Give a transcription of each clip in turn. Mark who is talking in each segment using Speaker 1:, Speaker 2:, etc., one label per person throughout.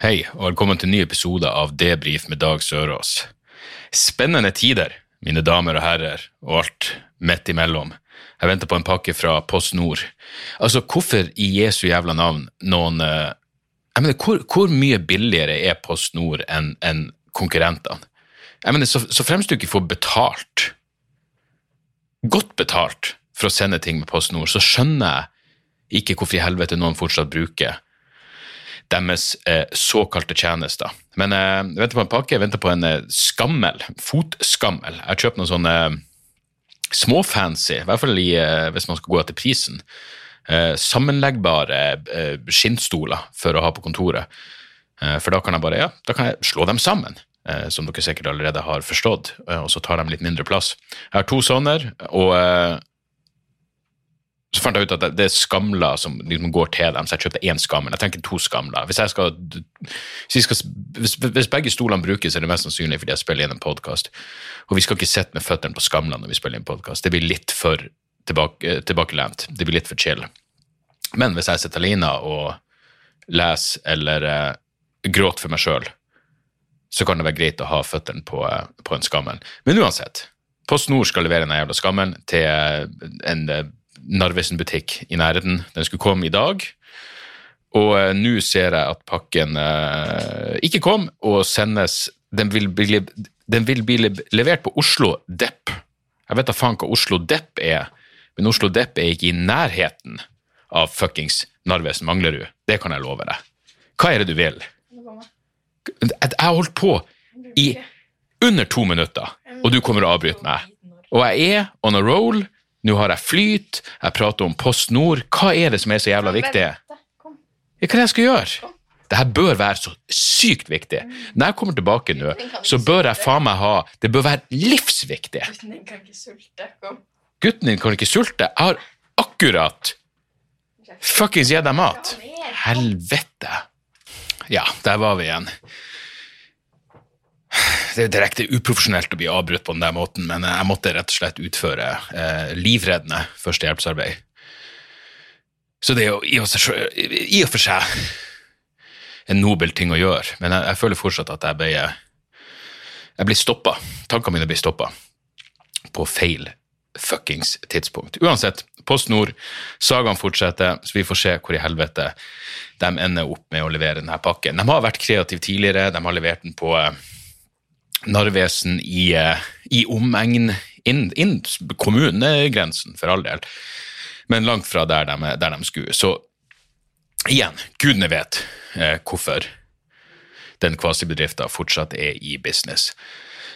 Speaker 1: Hei, og velkommen til en ny episode av Debrif med Dag Sørås. Spennende tider, mine damer og herrer, og alt midt imellom. Jeg venter på en pakke fra Post Nord. Altså, hvorfor i Jesu jævla navn noen eh, Jeg mener, hvor, hvor mye billigere er Post Nord enn en konkurrentene? Jeg mener, så, så fremst du ikke får betalt, godt betalt, for å sende ting med Post Nord, så skjønner jeg ikke hvorfor i helvete noen fortsatt bruker deres eh, såkalte tjenester. Men eh, jeg venter på en pakke, jeg venter på en eh, skammel, fotskammel. Jeg kjøpt noen sånne småfancy, i hvert fall i, hvis man skal gå etter prisen, sammenleggbare skinnstoler for å ha på kontoret. For da kan jeg bare, ja, da kan jeg slå dem sammen, som dere sikkert allerede har forstått, og så tar de litt mindre plass. Jeg har to sånne, og så fant jeg ut at det- er skamler som liksom går til dem, så jeg kjøpte én skammel. Jeg tenker to skamler. Hvis, skal, hvis, vi skal, hvis, hvis begge stolene brukes, er det mest sannsynlig fordi jeg spiller inn en podkast. Og vi skal ikke sitte med føttene på skamlene når vi spiller inn podkast. Det blir litt for tilbake, tilbakelent. Det blir litt for chill. Men hvis jeg sitter alene og leser eller eh, gråter for meg sjøl, så kan det være greit å ha føttene på, eh, på en skammel. Men uansett, Post Nord skal levere den jævla skammelen til eh, en eh, Narvesen-butikk i nærheten. Den skulle komme i dag, og eh, nå ser jeg at pakken eh, ikke kom, og sendes Den vil bli, den vil bli levert på Oslo Depp. Jeg vet da faen hva Oslo Depp er, men Oslo Depp er ikke i nærheten av fuckings Narvesen Manglerud. Det kan jeg love deg. Hva er det du vil? Jeg har holdt på i under to minutter, og du kommer og avbryter meg. Og jeg er on a roll. Nå har jeg flyt, jeg prater om Post Nord. Hva er det som er så jævla viktig? Hva er det jeg skal gjøre? Det her bør være så sykt viktig. Når jeg kommer tilbake nå, så bør jeg faen meg ha Det bør være livsviktig.
Speaker 2: Den kan ikke sulte. Kom.
Speaker 1: Gutten din kan ikke sulte. Jeg har akkurat fuckings gitt deg mat. Helvete. Ja, der var vi igjen. Det er direkte uprofesjonelt å bli avbrutt på den der måten, men jeg måtte rett og slett utføre eh, livreddende førstehjelpsarbeid. Så det er jo i og, for seg en nobel ting å gjøre, men jeg, jeg føler fortsatt at jeg ble jeg blir stoppa. Tankene mine blir stoppa på feil fuckings tidspunkt. Uansett, Post Nord, sagaen fortsetter, så vi får se hvor i helvete de ender opp med å levere denne pakken. De har vært kreative tidligere, de har levert den på eh, Narvesen i, eh, i omegn, inn, inn kommunegrensen, for all del, men langt fra der de, der de skulle. Så igjen, gudene vet eh, hvorfor den kvasibedriften fortsatt er i business.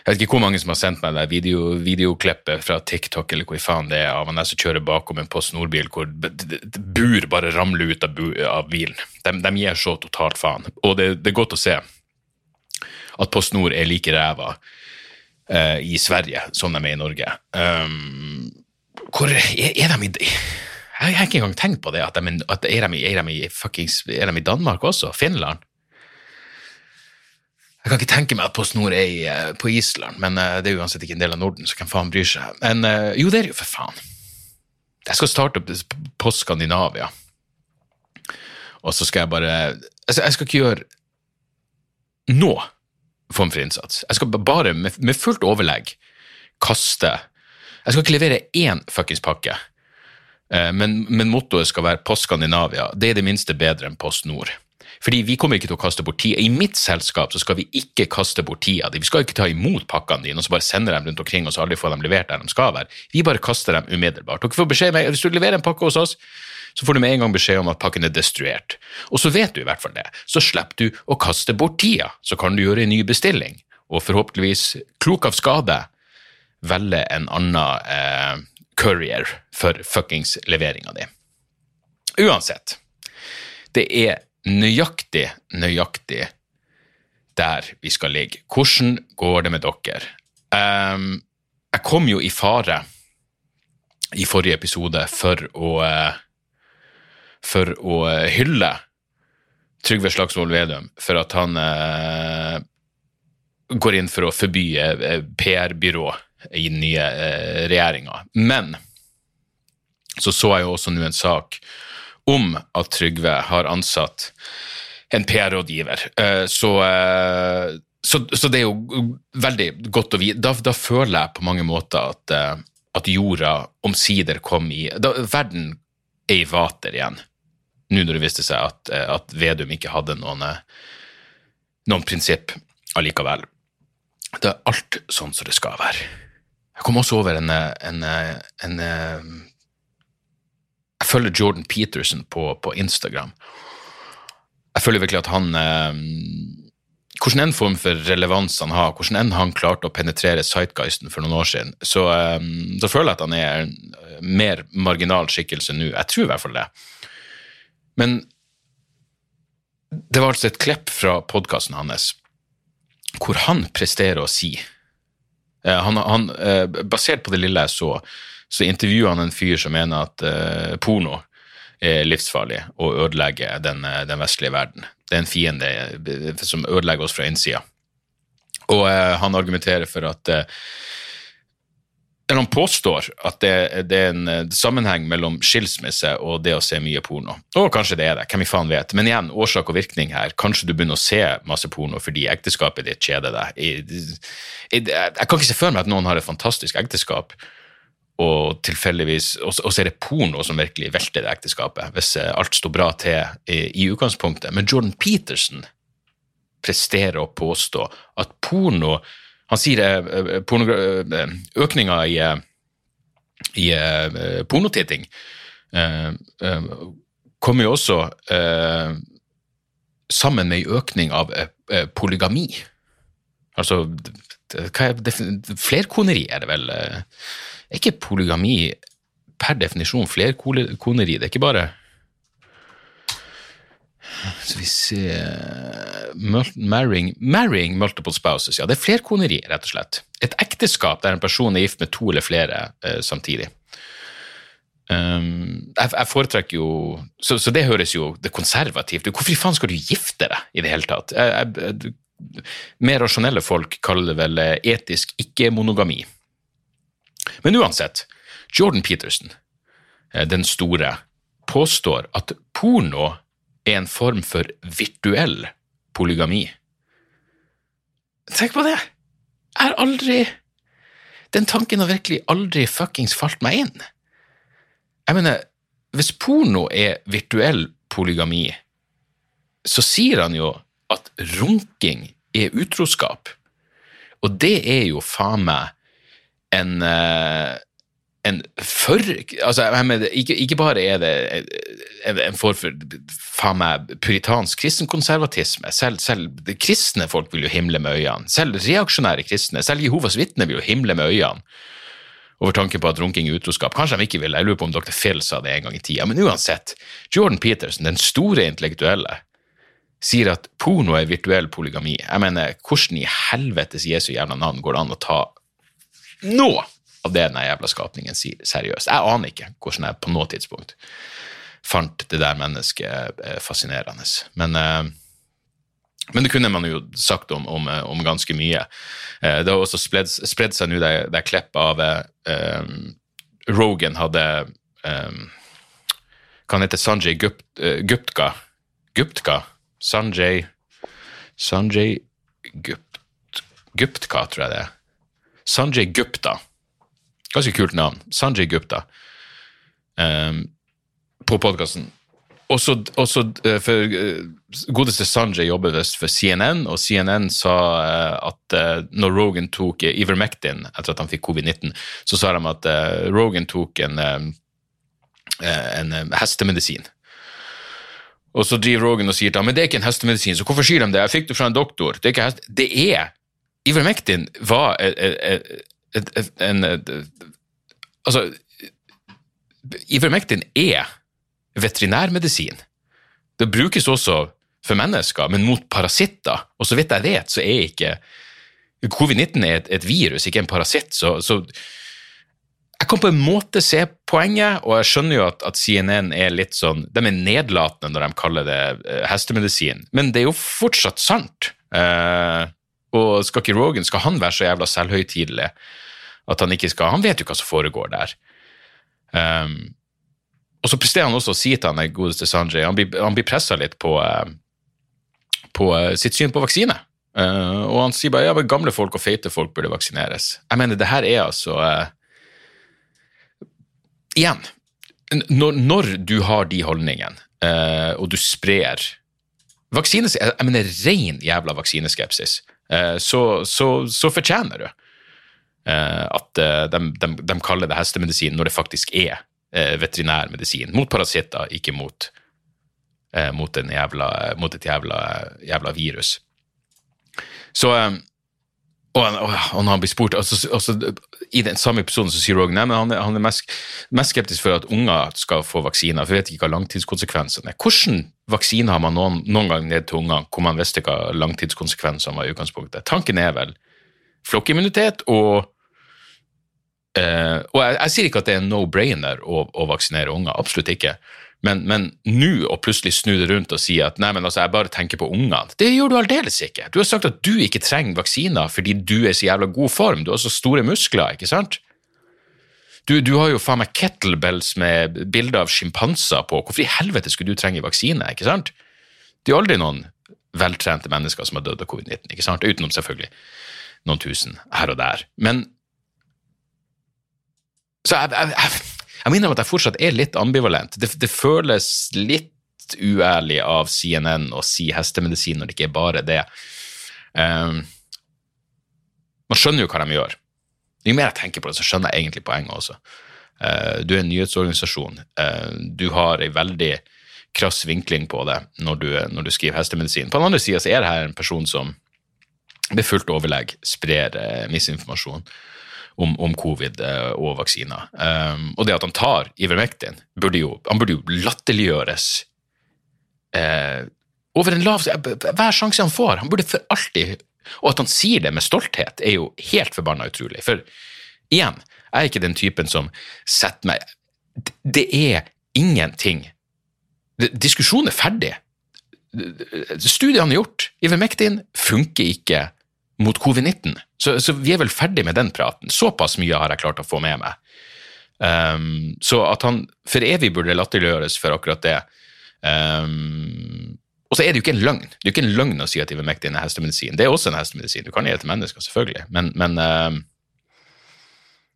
Speaker 1: Jeg vet ikke hvor mange som har sendt meg det video, videoklippet fra TikTok eller hvor faen det er av han der som kjører bakom en Post Nord-bil hvor bur bare ramler ut av, bu, av bilen. De, de gir så totalt faen. Og det, det er godt å se at PostNord er like ræva uh, i Sverige som de er i Norge. Um, hvor er, er de i Jeg har ikke engang tenkt på det. At de, at er, de, er, de fuckings, er de i Danmark også? Finland? Jeg kan ikke tenke meg at PostNord er i, eh, på Island, men eh, det er uansett ikke en del av Norden, så hvem faen bryr seg? Men jo, det er det jo for faen. Jeg skal starte opp Post Skandinavia, og så skal jeg bare altså, Jeg skal ikke gjøre noe form for innsats. Jeg skal bare med, med fullt overlegg kaste Jeg skal ikke levere én fuckings pakke. Eh, Men, men mottoet skal være Post Skandinavia. Det er det minste bedre enn Post Nord. Fordi vi kommer ikke til å kaste bort tida. I mitt selskap så skal vi ikke kaste bort tida di. Vi skal ikke ta imot pakkene dine og så bare sende dem rundt omkring og så aldri få dem levert der de skal være. Vi bare kaster dem umiddelbart. Dere får beskjed med, Hvis du leverer en pakke hos oss, så får du med en gang beskjed om at pakken er destruert. Og så vet du i hvert fall det. Så slipper du å kaste bort tida. Så kan du gjøre en ny bestilling, og forhåpentligvis, klok av skade, velge en annen eh, courier for fuckings leveringa di. Uansett, det er nøyaktig, nøyaktig der vi skal ligge. Hvordan går det med dere? Um, jeg kom jo i fare i forrige episode for å uh, for å uh, hylle Trygve Slagsvold Vedum for at han eh, går inn for å forby PR-byrå i den nye regjeringa. Men så så jeg jo også nå en sak om at Trygve har ansatt en PR-rådgiver. Så så, så, det er jo veldig godt å vite. Da, da, føler jeg på mange måter at, at jorda omsider kom i da, Verden er i vater igjen, nå når det viste seg at, uh, at Vedum ikke hadde noen, uh, noen prinsipp allikevel. Det er alt sånn som det skal være. Jeg kom også over en, en, en, en Jeg følger Jordan Peterson på, på, Instagram. Jeg føler virkelig at han hvordan enn form for relevans han har, hvordan enn han klarte å penetrere Sightguisten for noen år siden, så, så føler jeg at han er en mer marginal skikkelse nå. Jeg tror i hvert fall det. Men det var altså et klepp fra podkasten hans hvor han presterer å si uh, han, han, uh, Basert på det lille jeg så, så intervjuer han en fyr som mener at uh, porno er livsfarlig og ødelegger den, den vestlige verden. Det er en fiende eh, som ødelegger oss fra innsida. Og eh, han argumenterer for at eller han påstår at det, det, er en eh, sammenheng mellom skilsmisse og det å se mye porno. Og kanskje det er det, hvem i faen vet. Men igjen, årsak og virkning her. Kanskje du begynner å se masse porno fordi ekteskapet ditt kjeder deg. Jeg, jeg, jeg, kan ikke se for meg at noen har et fantastisk ekteskap og tilfeldigvis Og så er det porno som virkelig velter det ekteskapet, hvis eh, alt står bra til i, i utgangspunktet. Men Jordan Peterson presterer å påstå at porno Han sier eh, eh, økninga i, i pornotitting kommer jo også sammen med en økning av polygami. Altså hva er Flerkoneri er det vel? er ikke polygami per definisjon flerkoneri. Det er ikke bare Skal vi se marrying, marrying, multiple spouses. Ja, det er flerkoneri, rett og slett. Et ekteskap der en person er gift med to eller flere uh, samtidig. Um, jeg, jeg, foretrekker jo så, så, det høres jo det konservativt ut. Hvorfor faen skal du gifte deg i det hele tatt? Jeg, jeg, mer rasjonelle folk kaller det vel eh, etisk ikke-monogami. Men uansett, Jordan Peterson, eh, den store, påstår at porno er en form for virtuell polygami. Tenk på det! Jeg har aldri Den tanken har virkelig aldri fuckings falt meg inn. Jeg mener, hvis porno er virtuell polygami, så sier han jo at runking er utroskap. Og det er jo faen meg en, eh, en for, altså, mener, ikke, ikke, bare er det en, form for faen meg puritansk kristenkonservatisme. Selv, selv kristne folk vil jo himle med øynene. Selv reaksjonære kristne, selv Jehovas vitner vil jo himle med øynene over tanken på at runking er utroskap. Kanskje de ikke vil, jeg lurer på om dr. Phil sa det en gang i tida. Men uansett, Jordan Peterson, den store intellektuelle, sier at porno er virtuell polygami. Jeg mener, hvordan i helvetes Jesu jævla navn går det an å ta noe av det denne jævla skapningen sier, seriøst. Jeg aner ikke hvordan jeg på noe tidspunkt fant det der mennesket eh, fascinerende. Men, eh, men det kunne man jo sagt om, om, eh, om ganske mye. Det har også spredd, spredd seg nå det, det klippet av um, Rogan hadde um, Hva heter Sanjay Gupt, Guptka? Guptka? Sanjay Sanjay Gupt, Guptka, tror jeg det er. Sanjay Gupta. Ganske kult navn. Sanjay Gupta. Um, på podkasten. Også, også uh, for uh, Godeste Sanjay jobber visst for CNN, og CNN sa uh, at når Rogan tok Ivermectin etter at han fikk covid-19, så sa de at Rogan tok en, en hestemedisin. Og så driver Rogan og sier til ham men det er ikke en hestemedisin, så hvorfor sier de det? Jeg fikk det fra en doktor. Det er ikke hest... Det er Ivermectin var en Altså, Ivermectin er veterinærmedisin. Det brukes også for mennesker, men mot parasitter. Og så vidt jeg vet, så er ikke Covid-19 er et, et, virus, ikke en parasitt. Så, så, jeg kan på en måte se poenget, og jeg skjønner jo at, at, CNN er litt sånn De er nedlatende når de kaller det uh, hestemedisin, men det er jo fortsatt sant. Eh, og skal ikke Rogan skal han være så jævla selvhøytidelig at han ikke skal Han vet jo hva som foregår der. Um, og så presterer han også å si til han godeste Sanjay Han blir, han blir pressa litt på, uh, på sitt syn på vaksine. Uh, og han sier bare ja, men gamle folk og feite folk burde vaksineres. Jeg mener, det her er altså uh, Igjen, når, når, du har de holdningene, uh, og du sprer vaksine, Jeg mener ren jævla vaksineskepsis. Så, så, så, fortjener du at de, de, de, kaller det hestemedisin når det faktisk er veterinærmedisin. Mot parasitter, ikke mot, mot, jævla, mot et jævla, jævla virus. Så og, og, og, når han blir spurt altså, altså, I den samme episoden så sier Rogan at han, er, han er mest, mest, skeptisk for at unger skal få vaksiner, for jeg vet ikke hva langtidskonsekvensene er. Hvordan vaksine har man noen, noen gang ned til ungene hvor man visste hva langtidskonsekvensene var i utgangspunktet? Tanken er vel flokkimmunitet og eh, Og jeg, jeg, sier ikke at det er en no-brainer å, å vaksinere unger, absolutt ikke. Men nå å plutselig snu det rundt og si at nei, men altså, jeg bare tenker på ungene, det gjør du aldeles ikke. Du har sagt at du ikke trenger vaksiner fordi du er så jævla god form, du har så store muskler, ikke sant? Du, du har jo faen meg kettlebells med bilder av sjimpanser på, hvorfor i helvete skulle du trenge vaksine, ikke sant? Det er jo aldri noen veltrente mennesker som har dødd av covid-19, ikke sant? Utenom selvfølgelig noen tusen her og der. Men så jeg, jeg, jeg jeg minner om at jeg fortsatt er litt ambivalent. Det, det føles litt uærlig av CNN å si hestemedisin når det ikke er bare det. Um, man skjønner jo hva de gjør. Jo mer jeg tenker på det, så skjønner jeg egentlig poenget også. Uh, du er en nyhetsorganisasjon. Uh, du har ei veldig krass vinkling på det når du, når du skriver hestemedisin. På den andre sida er det her en person som med fullt overlegg sprer uh, misinformasjon om, om covid eh, og vaksiner. Um, og det at han tar Ivermectin, burde jo, han burde jo latterliggjøres uh, over en lav Hver sjanse han får. Han burde for alltid Og at han sier det med stolthet, er jo helt forbanna utrolig. For igjen, jeg er ikke den typen som setter meg Det er ingenting Diskusjonen er ferdig. Studiene er gjort. Ivermectin funker ikke mot covid-19. Så, så, vi er vel ferdig med den praten. Såpass mye har jeg klart å få med meg. Um, så at han for evig burde latterliggjøres for akkurat det um, Og så er det jo ikke en løgn. Det er jo ikke en løgn å si at ivermektin er hestemedisin. Det er også en hestemedisin. Du kan gi det til mennesker, selvfølgelig, men, men, um,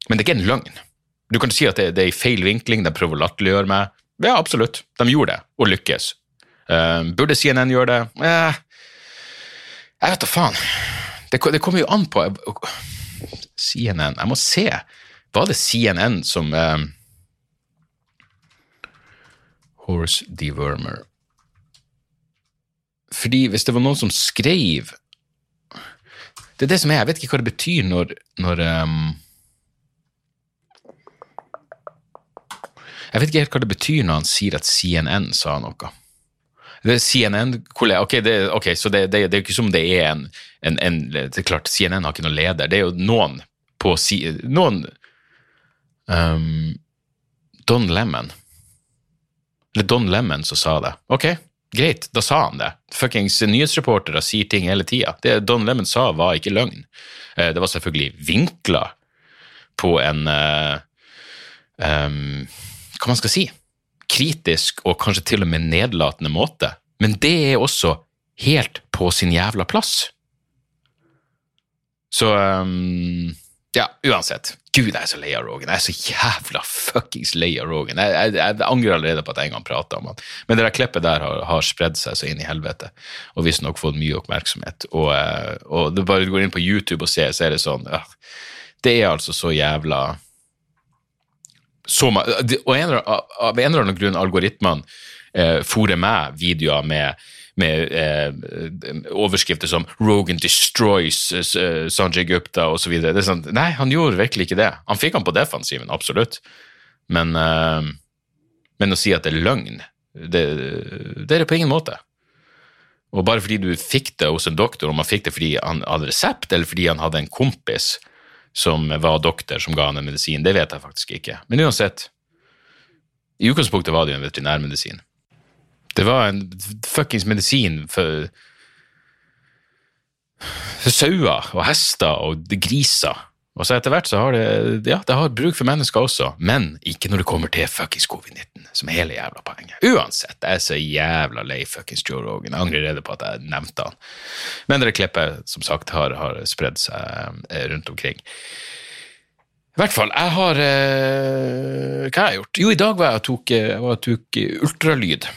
Speaker 1: men, det er ikke en løgn. Du kan si at det, det er i feil vinkling, de prøver å latterliggjøre meg. Ja, absolutt. De gjorde det, og lykkes. burde CNN gjøre det? Eh, jeg vet da faen. Det, det kommer jo an på CNN Jeg må se. Var det CNN som eh, Horse dewormer Fordi hvis det var noen som skrev Det er det som er, jeg vet ikke hva det betyr når, når um, Jeg vet ikke helt hva det betyr når han sier at CNN sa noe. CNN Ok, det, okay så det, det, det, er ikke som det er en, en, en, Det er klart, CNN har ikke noen leder. Det er jo noen på Noen um, Don Lemon. Eller Don Lemon som sa det. Ok, greit, da sa han det. Fuckings nyhetsreportere sier ting hele tida. Det Don Lemon sa, var ikke løgn. Eh, det var selvfølgelig vinkla på en uh, um, Hva man skal si? Kritisk og kanskje til og med nedlatende måte, men det er også helt på sin jævla plass. Så um, ja, uansett. Gud, jeg er så lei av Rogan. Jeg er så jævla fuckings lei av Rogan. Jeg, jeg, jeg, angrer allerede på at jeg en gang prata om han. Men det der klippet der har, har spredd seg så inn i helvete, og visstnok fått mye oppmerksomhet. Og, eh, og du bare går inn på YouTube og ser, så er det sånn ja, Det er altså så jævla så, og en, av en eller annen grunn algoritmene eh, fòrer meg videoer med, med eh, overskrifter som 'Rogan destroys eh, Sanjay Gupta' osv. Sånn, nei, han gjorde virkelig ikke det. Han fikk han på defensiven, absolutt. Men, eh, men å si at det er løgn, det, det er det på ingen måte. Og bare fordi du fikk det hos en doktor, om han fikk det fordi han hadde resept, eller fordi han hadde en kompis som var doktor som ga han en medisin, det vet jeg faktisk ikke. Men uansett, i utgangspunktet var det jo en veterinærmedisin. Det var en fuckings medisin for, sauer og hester og griser. Og så etter hvert så har det ja, det har bruk for mennesker også, men ikke når det kommer til fuckings covid-19, som er hele jævla poenget. Uansett, jeg er så jævla lei fuckings Joe Rogan. Jeg angrer allerede på at jeg nevnte han. Men det klippet, som sagt, har, har spredd seg eh, rundt omkring. I hvert fall, jeg har eh, Hva har jeg gjort? Jo, i dag var jeg og tok, eh, jeg og tok ultralyd.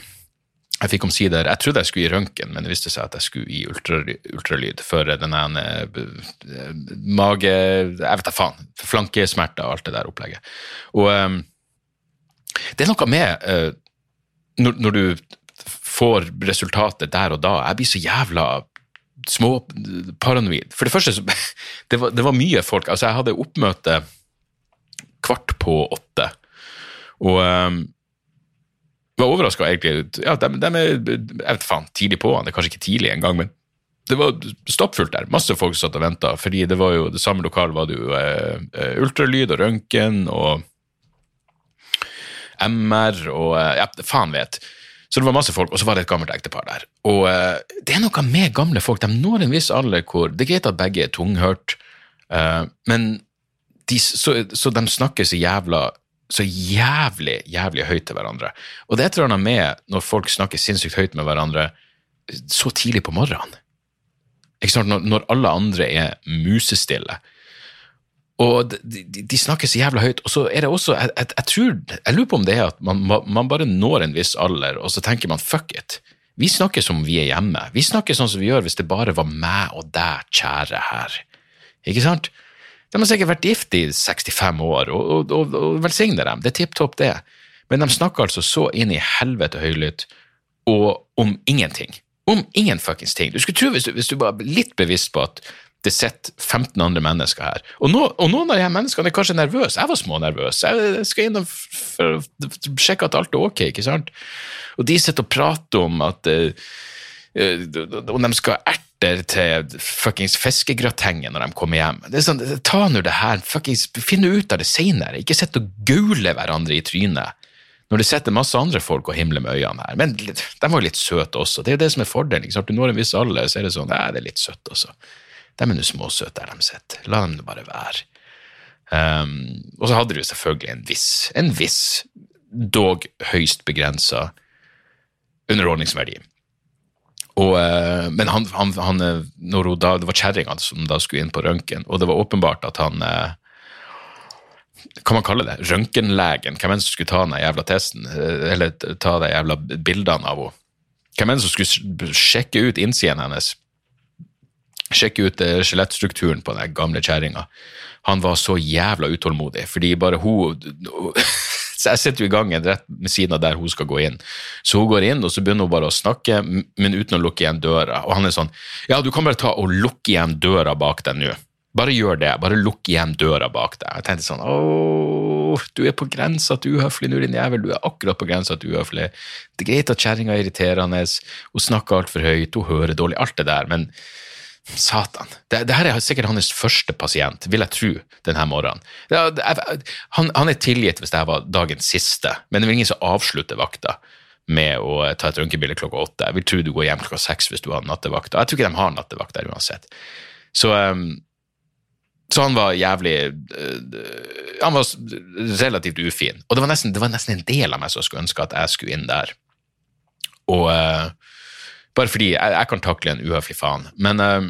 Speaker 1: Jeg fikk omsider Jeg trodde jeg skulle i røntgen, men det viste seg at jeg skulle i ultralyd, for den ene eh, mage... Jeg vet da faen. Flankesmerter og alt det der opplegget. Og um, det er noe med uh, når, når, du får resultatet der og da Jeg blir så jævla småparanoid. For det første, så, det var, det var mye folk. Altså, jeg hadde oppmøte kvart på åtte. Og um, var overraska egentlig. Ja, de, de, er jeg vet faen, tidlig på, det er kanskje ikke tidlig engang, men det var stappfullt der. Masse folk satt og venta, fordi det var jo det samme lokalet var det jo eh, eh ultralyd og røntgen og MR og eh, ja, faen vet. Så det var masse folk, og så var det et gammelt ektepar der. Og eh, det er noe med gamle folk. De når en viss alder hvor Det er greit at begge er tunghørt, eh, men de, så, så, de snakker så jævla så jævlig, jævlig høyt til hverandre. Og det er et eller annet med når folk snakker sinnssykt høyt med hverandre så tidlig på morgenen. Ikke sant? Når, når alle andre er musestille. Og de, de, snakker så jævla høyt. Og så er det også jeg, jeg, jeg, tror, jeg lurer på om det er at man, man, bare når en viss alder, og så tenker man fuck it. Vi snakker som vi er hjemme. Vi snakker sånn som vi gjør hvis det bare var meg og deg, kjære her. Ikke sant? De har sikkert vært gift i 65 år, og, og, og, og velsigne dem, det er tipp topp, det. Men de snakker altså så inn i helvete høylytt og om ingenting. Om ingen fuckings ting. Du skulle tro, hvis du, hvis du var litt bevisst på at det sitter 15 andre mennesker her, og, nå, og noen av de her menneskene er kanskje nervøse. Jeg var smånervøs. Jeg skal inn og sjekke at alt er ok, ikke sant? Og de sitter og prater om at uh, om de skal erte erter til fuckings fiskegratengen når de kommer hjem. Det er sånn, Ta nå det her, fuckings, finn ut av det seinere. Ikke sitt og gaule hverandre i trynet når det sitter masse andre folk og himler med øynene her. Men de var litt søte også. Det er jo det som er fordelen. Ikke sant? Du når en viss alder, så er det sånn Nei, det er litt søtt også. De er nå småsøte der de sitter. La dem bare være. Um, og så hadde du selvfølgelig en viss, en viss, dog høyst begrensa underholdningsverdi. Og, eh, men han, han, han eh, da, det var kjerringa som da skulle inn på røntgen, og det var åpenbart at han Kan Hva man kalle det? Røntgenlegen. Hvem enn som skulle ta den jævla testen, eller ta de jævla bildene av henne. Hvem enn som skulle sjekke ut innsiden hennes. Sjekke ut skjelettstrukturen på den gamle kjerringa. Han var så jævla utålmodig, fordi bare hun så jeg sitter jo i gangen rett ved siden av der hun skal gå inn. Så hun går inn, og så begynner hun bare å snakke, men uten å lukke igjen døra. Og han er sånn Ja, du kan bare ta og lukke igjen døra bak deg nå. Bare gjør det. Bare lukk igjen døra bak deg. Jeg tenkte sånn Åh, du er på grensa til uhøflig nå, din jævel. Du er akkurat på grensa til uhøflig. Det er greit at kjerringa er irriterende, hun snakker altfor høyt, hun hører dårlig, alt det der, men Satan. Det, det, her er sikkert hans første pasient, vil jeg tro, denne morgenen. Det, han, han, er tilgitt hvis det var dagens siste, men det er ingen som avslutter vakta med å ta et røntgenbilde klokka åtte. Jeg vil tro du går hjem klokka seks hvis du har nattevakt. Jeg tror ikke de har nattevakt der uansett. Så, um, så han var jævlig uh, Han var relativt ufin. Og det var, nesten, det var, nesten, en del av meg som skulle ønske at jeg skulle inn der. Og uh, bare fordi jeg, jeg, kan takle en uhøflig faen. Men uh,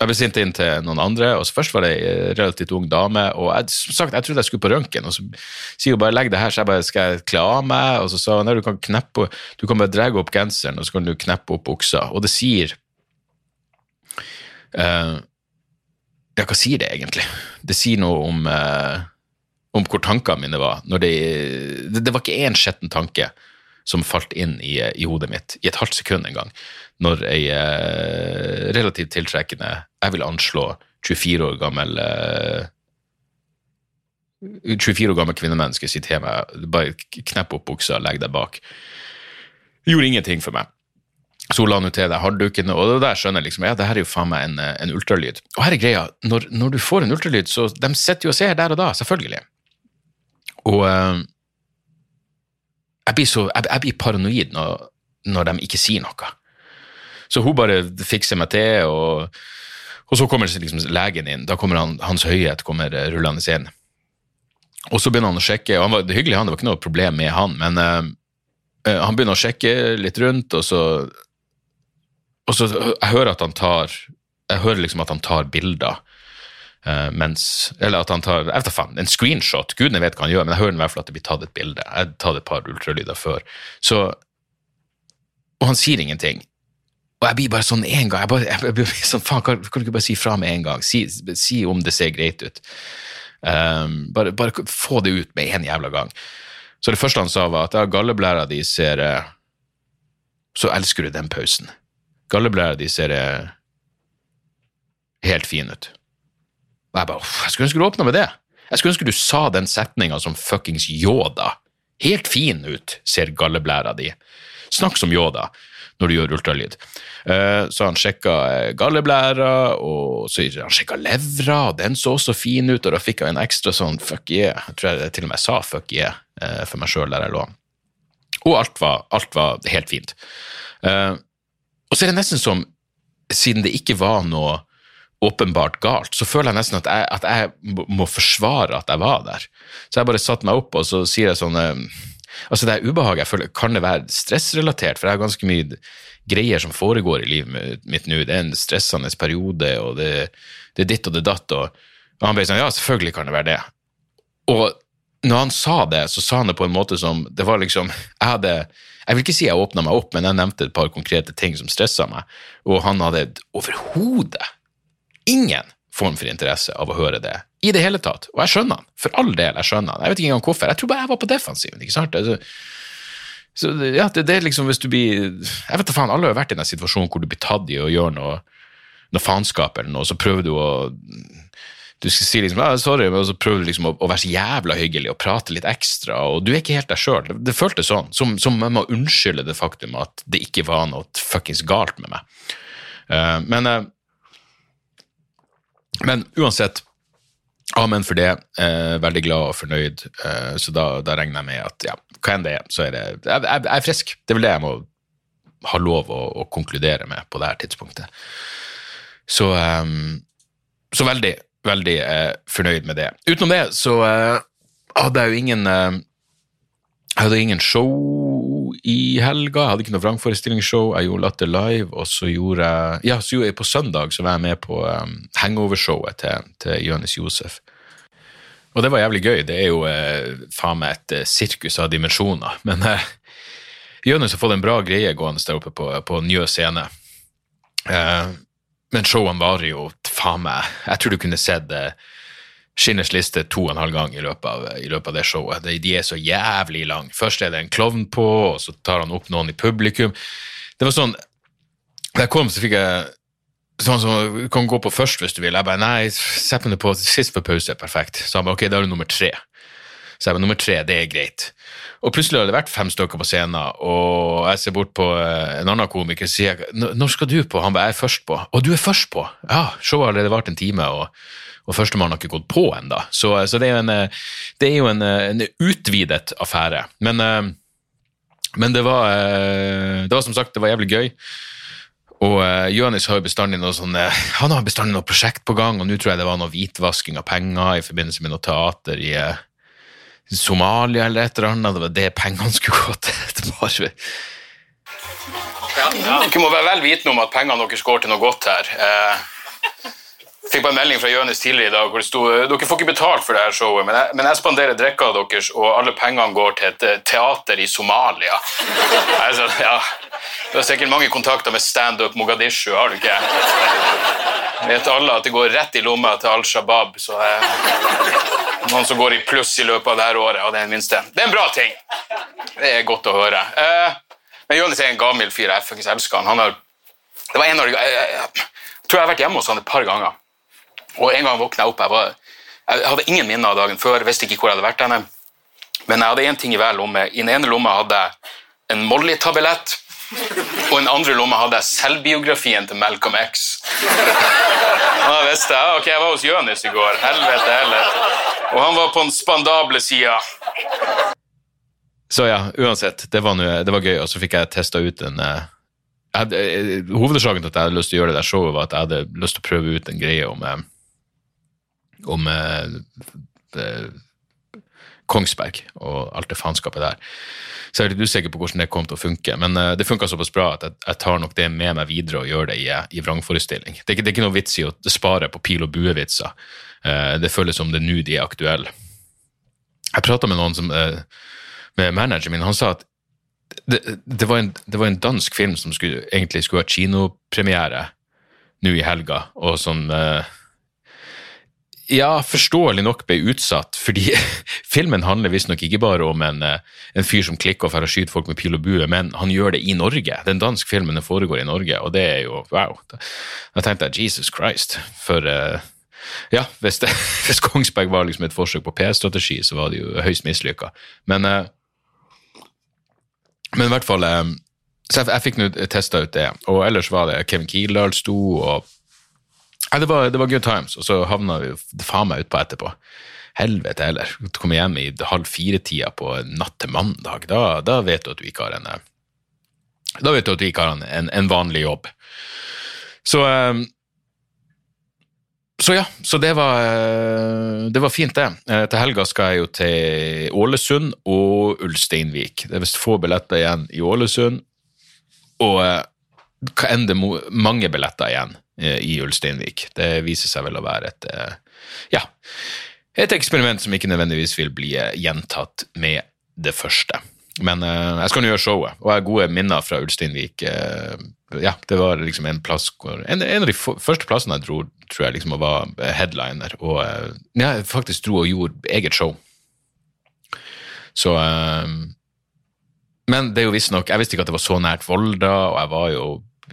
Speaker 1: jeg ble sendt inn til noen andre, og først var det ei relativt ung dame. og jeg, som sagt, jeg trodde jeg skulle på røntgen, og så sier hun bare 'legg det her', så jeg bare 'skal jeg kle av meg'? Og så sa hun nei, du kan kneppe, du kan bare dra opp genseren, og så kan du kneppe opp buksa. Og det sier uh, Ja, hva sier det egentlig? Det sier noe om, uh, om hvor tankene mine var. Det, det, det var ikke én skitten tanke som falt inn i, i, hodet mitt i et halvt sekund en gang, når ei eh, relativt tiltrekkende, jeg vil anslå 24 år gammel eh, 24 år gammel kvinnemenneske sier til meg bare knepp opp buksa legg deg bak. Gjorde ingenting for meg. Så hun la nå til deg harddukene, og det der skjønner jeg liksom, ja, det her er jo faen meg en, eh, en ultralyd. Og her er greia, når, når du får en ultralyd, så de sitter jo og ser der og da, selvfølgelig. Og eh, jeg, blir så, jeg, jeg blir paranoid når, når de ikke sier noe. Så hun bare fikser meg til, og, og så kommer liksom legen inn. Da kommer han, Hans Høyhet kommer eh, rullende inn. Og så begynner han å sjekke, og han var hyggelig, han, det var ikke noe problem med han, men uh, han begynner å sjekke litt rundt, og så og så Jeg hører at han tar Jeg hører liksom at han tar bilder. Uh, mens, eller at han tar jeg vet faen, en screenshot. Gudene vet hva han gjør, men jeg hører i hvert fall at det blir tatt et bilde. Jeg har tatt et par ultralyder før. Så, og han sier ingenting. Og jeg blir bare sånn en gang jeg, bare, jeg blir sånn, faen, kan, kan, du ikke bare si fra med en gang? Si, si om det ser greit ut. Um, bare, bare, få det ut med en jævla gang. Så det første han sa, var at ja, galleblæra di ser uh, Så elsker du den pausen. Galleblæra di ser uh, helt fin ut. Og jeg bare Jeg skulle ønske du åpna med det. Jeg skulle ønske du sa den setninga som fuckings Yoda. Helt fin ut, ser galleblæra di. Snakk som Yoda når du gjør ultralyd. Uh, så han sjekka eh, galleblæra, og så han sjekka levra, og den så også fin ut, og da fikk jeg en ekstra sånn fuck yeah. Jeg tror jeg til og med sa fuck yeah uh, for meg sjøl der jeg lå. Og alt var, alt var helt fint. Og så er det nesten som, siden det ikke var noe åpenbart galt, så føler jeg nesten at jeg, at jeg må forsvare at jeg var der. Så jeg bare satte meg opp, og så sier jeg sånn Altså Det er ubehaget jeg føler, kan det være stressrelatert, for jeg har ganske mye greier som foregår i livet mitt nå. Det er en stressende periode, og det, det er ditt og det datt. Og, og han ble sånn Ja, selvfølgelig kan det være det. Og når han sa det, så sa han det på en måte som Det var liksom Jeg hadde Jeg vil ikke si jeg åpna meg opp, men jeg nevnte et par konkrete ting som stressa meg, og han hadde overhodet ingen form for interesse av å høre det i det hele tatt. Og jeg skjønner han. For all del, jeg skjønner han. Jeg vet ikke engang hvorfor. Jeg tror bare jeg var på defensiven. ikke sant? Altså, så ja, det, det, er liksom hvis du blir Jeg vet da faen, alle har vært i en situasjon hvor du blir tatt i å gjøre noe, noe faenskap eller noe, så prøver du å du skal si liksom, ja, sorry, men så prøver du liksom å, å, være så jævla hyggelig og prate litt ekstra, og du er ikke helt deg sjøl. Det, føltes sånn, som, som jeg må unnskylde det faktum at det ikke var noe fuckings galt med meg. Uh, men uh, men uansett, amen for det. Eh, veldig glad og fornøyd. Eh, så da, da, regner jeg med at ja, hva enn det er, så er det Jeg, jeg, jeg er frisk. Det er vel det jeg må ha lov å, å konkludere med på dette tidspunktet. Så, um, så veldig, veldig eh, fornøyd med det. Utenom det så eh, hadde jeg jo ingen eh, Jeg hadde ingen show i helga. Jeg hadde ikke noe vrangforestillingsshow. Jeg gjorde Latter live, og så gjorde jeg Ja, så gjorde jeg på søndag så var jeg med på um, hangover-showet til, til Jonis Josef. Og det var jævlig gøy. Det er jo eh, faen meg et eh, sirkus av dimensjoner. Men eh, Jonis har fått en bra greie gående der oppe på, på Njø scene. Eh, men showene varer jo faen meg Jeg tror du kunne sett eh, Skinners liste to og en halv gang i løpet av, i løpet av det showet. De, de, er så jævlig lang. Først er det en klovn på, og så tar han opp noen i publikum. Det var sånn Da jeg kom, så fikk jeg sånn som Du kan gå på først hvis du vil. Jeg bare nei, sett meg på sist for pause. Perfekt. Så han bare ok, da er du nummer tre. Så jeg bare nummer tre, det er greit. Og plutselig har det vært fem stykker på scenen, og jeg ser bort på eh, en annen komiker og sier når skal du på? Han bare jeg er først på. Og du er først på? Ja, showet har allerede vart en time. og og førstemann har ikke gått på ennå. Så, så, det er jo, en, det er jo en, en, utvidet affære. Men, eh, men det, var, eh, det var som sagt det var jævlig gøy. Og uh, Jonis har jo bestandig noe sånn, han har bestandig noe prosjekt på gang, og nå tror jeg det var noe hvitvasking av penger i forbindelse med noe teater i uh, Somalia eller et eller annet. Det var det pengene skulle gå til. Bare... Ja, ja. Dere må være vel vitende om at pengene deres går til noe godt her. Uh, fikk bare en melding fra Jonis tidligere i dag hvor det sto dere får ikke betalt for det her showet, men jeg, men jeg spanderer drikka deres, og alle pengene går til et eh, teater i Somalia. Altså, ja. Du har sikkert mange kontakter med standup Mogadishu, har du ikke? Vet alle at det går rett i lomma til Al Shabaab, så eh, noen som går i pluss i løpet av dette året, og det er den minste. Det er en bra ting. Det er godt å høre. Eh, men Jonis er en gammel fyr. Jeg faktisk elsker han. han har, det var en av de, jeg, jeg, jeg, tror jeg har vært hjemme hos han et par ganger. Og En gang våkna jeg opp. Jeg, var, jeg hadde ingen minner av dagen før. visste ikke hvor jeg hadde vært henne. Men jeg hadde én ting i hver lomme. I den ene lomma hadde jeg en molly-tabillett, Og i den andre lomma hadde jeg selvbiografien til Malcolm X. Og da visste jeg ok, jeg var hos Jonis i går. Helvete heller. Og han var på den spandable sida. Så ja, uansett. Det var, noe, det var gøy, og så fikk jeg testa ut en eh, eh, Hovedårsaken til at jeg hadde lyst til å gjøre det der showet, var at jeg hadde lyst til å prøve ut en greie om eh, om eh, Kongsberg og alt det faenskapet der. Så jeg er litt usikker på hvordan det kom til å funke, men eh, det funka såpass bra at jeg, jeg, tar nok det med meg videre og gjør det i, i vrangforestilling. Det er, ikke, det er ikke noe vits i å spare på pil og bue-vitser. Eh, det føles som det er nå de er aktuelle. Jeg prata med noen som med manageren min, han sa at det, det, var en, det, var en, dansk film som skulle, egentlig skulle ha kinopremiere nå i helga, og som eh, ja, forståelig nok ble utsatt, fordi filmen handler visstnok ikke bare om en, eh, en fyr som klikker og får skyte folk med pil og bue, men han gjør det i Norge. Den danske filmen foregår i Norge, og det er jo wow. Da tenkte jeg Jesus Christ, for uh, ja, hvis, det, hvis, Kongsberg var liksom et forsøk på PR-strategi, så var det jo høyst mislykka. Men, uh, men i hvert fall Så jeg, jeg fikk nå testa ut det, og ellers var det Kevin Kildahl sto og ja, det var, det var good times, og så havna vi faen meg utpå etterpå. Helvete heller. Komme hjem i halv fire-tida på natt til mandag, da, da, vet du at du ikke har en eh, Da vet du at du ikke har en, en vanlig jobb. Så eh, så ja, så det var, eh, det var fint, det. Til helga skal jeg jo til Ålesund og Ulsteinvik. Det er visst få billetter igjen i Ålesund, og hva enn det mange billetter igjen i Ulsteinvik. Det viser seg vel å være et eh, ja, et eksperiment som ikke nødvendigvis vil bli eh, gjentatt med det første. Men jeg skal nå gjøre showet, og jeg har gode minner fra Ulsteinvik. Ja, det var liksom en plass hvor En, en av de første plassene jeg dro, tror jeg liksom var headliner, og uh, jeg faktisk dro og gjorde eget show. Så Men det er jo visstnok Jeg visste ikke at det var så nært Volda, og jeg var jo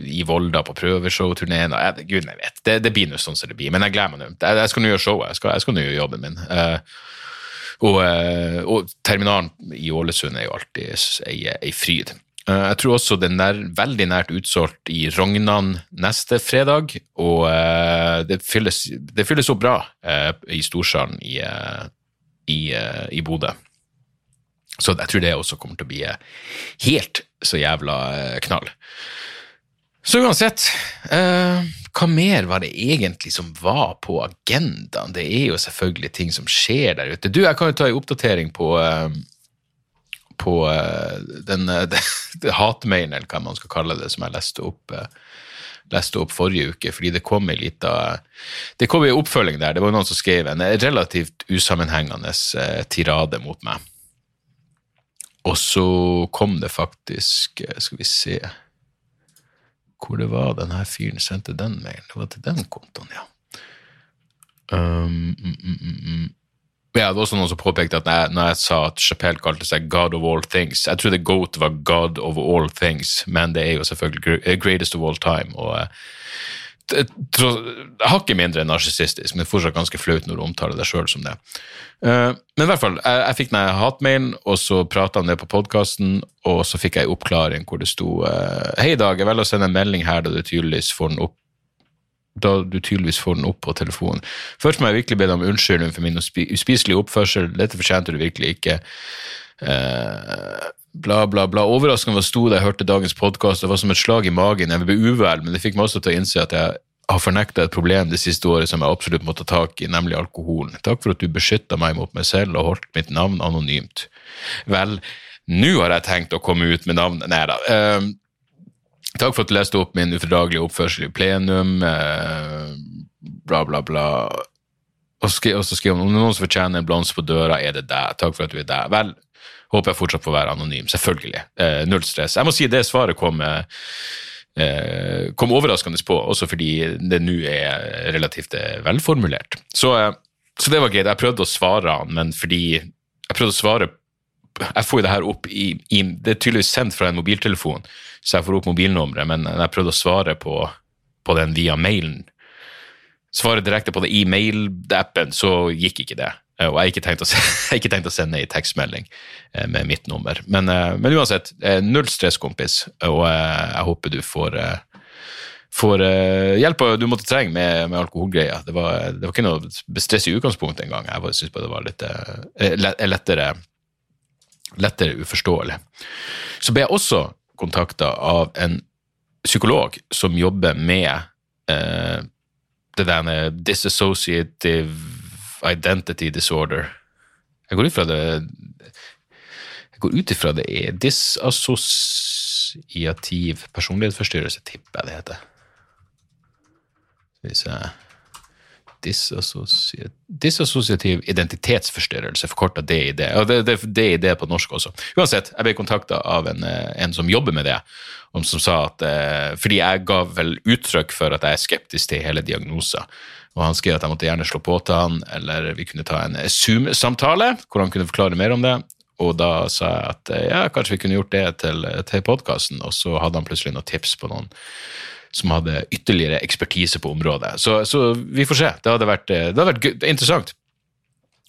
Speaker 1: i Volda på prøveshowturneen. Gud, jeg vet. Det, det blir nå sånn som det blir. Men jeg gleder meg nå. Jeg, jeg, skal nå gjøre showet. Jeg skal, skal nå gjøre jobben min. Uh, og, uh, og, terminalen i Ålesund er jo alltid ei, ei fryd. Uh, jeg tror også det er nær, veldig nært utsolgt i Rognan neste fredag. Og det fylles, det, fylles, opp bra i Storsalen i, i, i Bodø. Så jeg tror det også kommer til å bli helt så jævla knall. Så uansett, eh, hva mer var det egentlig som var på agendaen? Det er jo selvfølgelig ting som skjer der ute. Du, jeg kan jo ta en oppdatering på, eh, på eh, den eh, hatmailen, eller hva man skal kalle det, som jeg leste opp, eh, leste opp forrige uke, fordi det kom ei lita Det kom ei oppfølging der. Det var noen som skrev en relativt usammenhengende eh, tirade mot meg. Og så kom det faktisk Skal vi se hvor det var denne fyren sendte den mailen. Det var til den kontoen, ja. Um, mm, mm, mm. mm. Det var også noen som påpekte at når jeg, når jeg sa at Chapelle kalte seg God of all things Jeg trodde Goat var God of all things, men det er jo selvfølgelig Greatest of all time. og uh, hakket mindre narsissistisk, men fortsatt ganske flaut når du omtaler deg sjøl som det. Uh, men i hvert fall, jeg, jeg fikk den hatmailen, og så prata han det på podkasten, og så fikk jeg en oppklaring hvor det sto uh, Hei, Dag, jeg velger å sende en melding her da du tydeligvis får den opp da du tydeligvis får den opp på telefonen. Først må jeg virkelig be deg om unnskyldning for min uspiselige oppførsel, dette fortjente du virkelig ikke. Uh, bla, bla, bla. Overraskende hva stor jeg hørte dagens podkast. Det var som et slag i magen. Jeg ble uvel, men det fikk meg også til å innse at jeg har fornekta et problem det siste året som jeg absolutt må ta tak i, nemlig alkoholen. Takk for at du beskytta meg mot meg selv og holdt mitt navn anonymt. Vel, nå har jeg tenkt å komme ut med navnet Nei da. Uh, takk for at du leste opp min ufordragelige oppførsel i plenum, uh, bla, bla, bla. Og så skriver han om noen som fortjener en blomst på døra, er det deg. Takk for at du er der. Vel, Håper jeg fortsatt får være anonym. Selvfølgelig. Eh, null stress. Jeg må si det svaret kom, eh, kom overraskende på, også fordi det nå er relativt eh, velformulert. Så, eh, så, det var greit. Jeg prøvde å svare han, men fordi jeg prøvde å svare jeg får jo det her opp i, i, Det er tydeligvis sendt fra en mobiltelefon, så jeg får opp mobilnummeret, men jeg prøvde å svare på, på den via mailen svare direkte på det i mail-appen, så gikk ikke det. Eh, Og jeg har ikke tenkt å, ikke tenkt å sende ei tekstmelding eh, med mitt nummer. Men, eh, men uansett, null stress, kompis. Og jeg håper du får, får hjelp du måtte trenge med, med alkoholgreier. Det det var ikke noe stress i utgangspunktet engang. Jeg syntes bare det var litt lettere, lettere uforståelig. Så ble jeg også kontakta av en psykolog som jobber med eh, det der dissociative identity disorder. Jeg går ut fra det Jeg går ut ifra det er disassosiativ personlighetsforstyrrelse, tipper jeg det heter. Hvis jeg Disassosiativ, identitetsforstyrrelse, forkorta DID. Og det, det, DID på norsk også. Uansett, jeg ble kontakta av en, eh, en som jobber med det, som sa at eh, Fordi jeg ga vel uttrykk for at jeg er skeptisk til hele diagnoser. Og han skrev at jeg måtte gjerne slå på til han, eller vi kunne ta en Zoom-samtale hvor han kunne forklare mer om det. Og da sa jeg at eh, ja, kanskje vi kunne gjort det til, til podkasten, og så hadde han plutselig noen tips på noen som hadde ytterligere ekspertise på området. Så, så vi får se. Det hadde vært, eh, det hadde vært interessant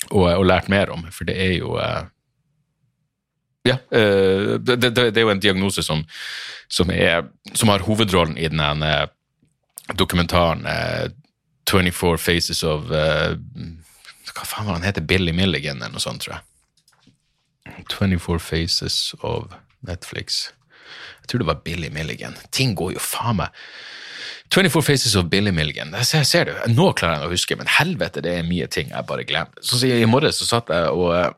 Speaker 1: å, å lært mer om, for det er jo eh, Ja, eh, det, det, det er jo en diagnose som, som, er, som har hovedrollen i den dokumentaren eh, 24 Faces of uh, Hva faen var han heter? Billy Milligan, eller noe sånt, tror jeg. 24 Faces of Netflix. Jeg tror det var Billy Milligan. Ting går jo faen meg 24 Faces of Billy Milligan. Jeg ser, ser det. Nå klarer jeg å huske, men helvete, det er mye ting jeg bare glemmer. Så jeg, I morges så satt jeg og eh,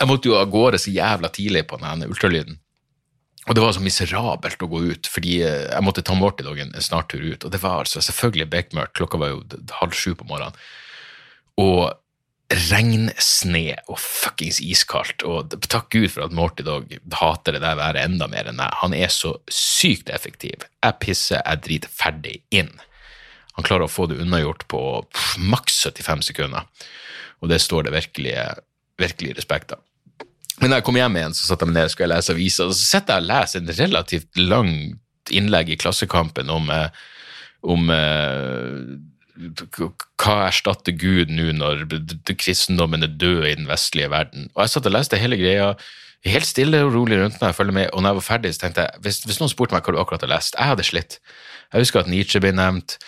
Speaker 1: Jeg måtte jo av gårde så jævla tidlig på den ultralyden. Og det var så miserabelt å gå ut, fordi eh, jeg måtte ta Morty en en snartur ut. Og det var altså selvfølgelig bekmørkt. Klokka var jo halv sju på morgenen. Og regnsne og fuckings iskaldt. Og takk Gud for at Morty Dog hater det der været enda mer enn meg. Han er så sykt effektiv. Jeg pisser, jeg driter ferdig inn. Han klarer å få det unnagjort på pff, maks 75 sekunder. Og det står det virkelig, virkelig respekt av. Men da jeg kom hjem igjen, så satt jeg meg ned og skulle lese aviser, og så sitter jeg og leser en relativt langt innlegg i Klassekampen om, eh, om eh, hva erstatter Gud nå når kristendommen er død i den vestlige verden. Og jeg satt og leste hele greia helt stille og rolig rundt meg, jeg følger med, og når jeg var ferdig, så tenkte jeg, hvis, hvis noen spurte meg hva du akkurat har lest, jeg hadde slitt. Jeg husker at Nietzsche ble nevnt,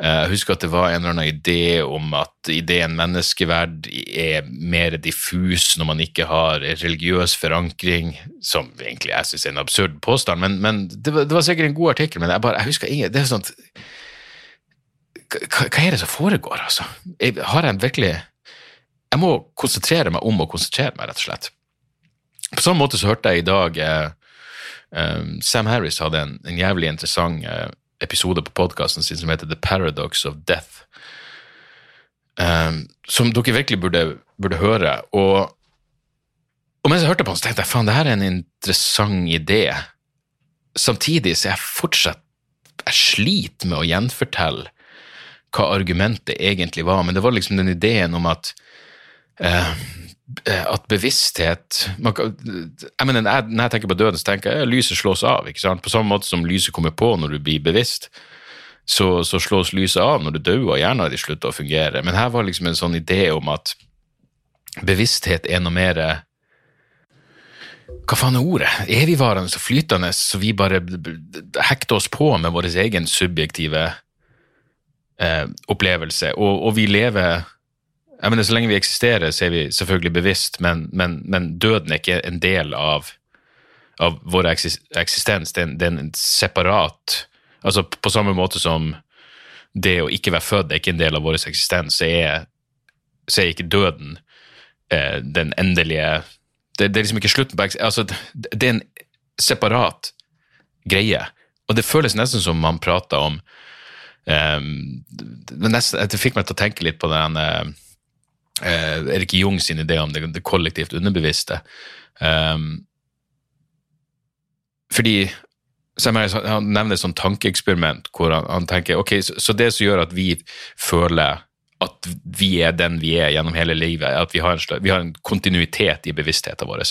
Speaker 1: Jeg husker at det var en eller annen idé om at ideen menneskeverd er mer diffus når man ikke har religiøs forankring, som egentlig jeg syns er en absurd påstand, men, men det, var, det var sikkert en god artikkel, men jeg, bare, jeg husker ingen Det er sånn hva, hva er det som foregår, altså? Jeg, har jeg en virkelig Jeg må konsentrere meg om å konsentrere meg, rett og slett. På samme måte så hørte jeg i dag eh, eh, Sam Harris hadde en, en jævlig interessant eh, episode på podkasten sin som heter The Paradox of Death. Um, som dere virkelig burde, burde høre. Og, og mens jeg hørte på den, så tenkte jeg faen, det her er en interessant idé. Samtidig så er jeg fortsatt Jeg sliter med å gjenfortelle hva argumentet egentlig var, men det var liksom den ideen om at eh, at bevissthet kan, jeg mener, Når jeg tenker på døden, så tenker jeg at lyset slås av. ikke sant? På samme måte som lyset kommer på når du blir bevisst, så, så slås lyset av når du dør, og hjernen din slutter å fungere. Men her var liksom en sånn idé om at bevissthet er noe mer Hva faen er ordet? Evigvarende og flytende, så vi bare hekter oss på med vår egen subjektive eh, opplevelse, og, og vi lever jeg mener, Så lenge vi eksisterer, så er vi selvfølgelig bevisst, men, men, men døden er ikke en del av, av vår eksistens. Det er, en, det er en separat Altså på samme måte som det å ikke være født er ikke en del av vår eksistens, så er, så er ikke døden eh, den endelige det, det er liksom ikke slutten på altså, det, det er en separat greie. Og det føles nesten som man prater om um, det, nesten, det fikk meg til å tenke litt på den eh, eh, Erik Jung sin idé om det, det kollektivt underbevisste. Um, fordi så Han nevner et sånt tankeeksperiment hvor han, han tenker ok, så, så det som gjør at vi føler at vi er den vi er gjennom hele livet, at vi har en, vi har en kontinuitet i bevisstheten vår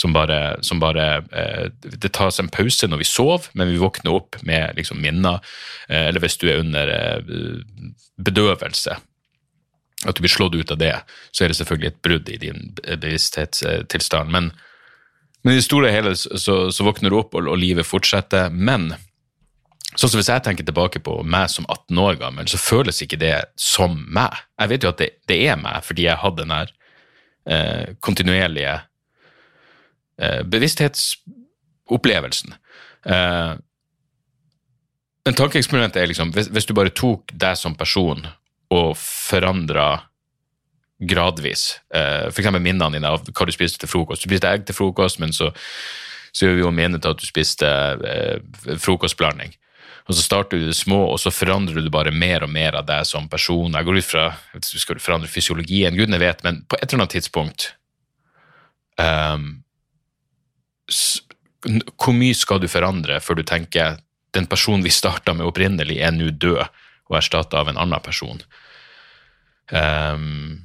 Speaker 1: som bare, som bare eh, Det tas en pause når vi sover, men vi våkner opp med liksom, minner, eh, eller hvis du er under eh, bedøvelse, at du blir slått ut av det, så er det selvfølgelig et brudd i din bevissthetstilstand. Men, men i det store og hele så, så våkner du opp, og, og, livet fortsetter. Men sånn som hvis jeg tenker tilbake på meg som 18 år gammel, så føles ikke det som meg. Jeg vet jo at det, det er meg, fordi jeg hadde den her eh, kontinuerlige eh, bevissthetsopplevelsen. Eh, men tankeeksperimentet er liksom, hvis, hvis, du bare tok deg som person og forandra gradvis eh, f.eks. minnene dine av hva du spiste til frokost. Du spiste egg til frokost, men så, så gjør vi jo minnet at du spiste eh, frokostblanding. Og så starter du det små, og så forandrer du bare mer og mer av deg som person. Jeg går ut fra at du skal forandre fysiologien, gudene vet, men på et eller annet tidspunkt um, Hvor mye skal du forandre før du tenker den personen vi starta med opprinnelig, er nå død og erstatta av en annen person? Um,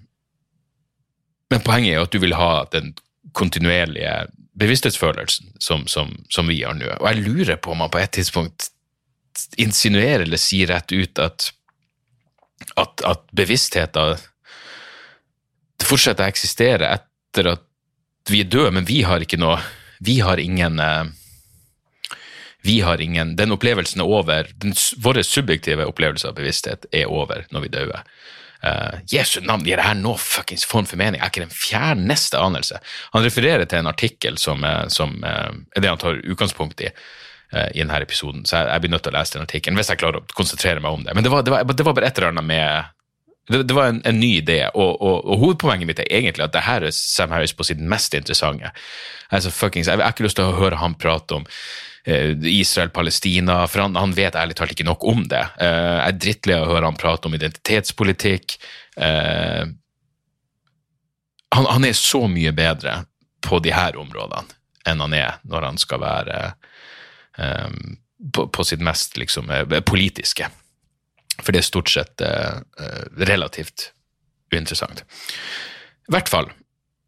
Speaker 1: men poenget er jo at du vil ha den kontinuerlige bevissthetsfølelsen som, som, som vi har nå. Og jeg lurer på om man på et tidspunkt insinuerer eller sier rett ut at, at, at bevisstheten fortsetter å eksistere etter at vi er døde, men vi har ikke noe Vi har ingen eh, vi har ingen Den opplevelsen er over. Den, vår subjektive opplevelse av bevissthet er over når vi dør. Uh, Jesu navn, gir det her noe fuckings form for mening? Er ikke den fjerneste anelse? Han refererer til en artikkel som, som uh, er det han tar utgangspunkt i uh, i denne episoden, så jeg, jeg, blir nødt til å lese den artikkelen hvis jeg klarer å konsentrere meg om det. Men det var, det var, det var bare et eller annet med det, det var en, en, ny idé, og, og, og, hovedpoenget mitt er egentlig at det her er Sam Harris på sitt mest interessante. Altså, fuckings, jeg, jeg har ikke lyst til å høre han prate om Eh, Israel-Palestina, for han, han, vet ærlig talt ikke nok om det. Eh, jeg er drittlei av å høre han prate om identitetspolitikk. Eh, han, han, er så mye bedre på de her områdene enn han er når han skal være på, på, sitt mest liksom, politiske. For det er stort sett relativt uinteressant. I hvert fall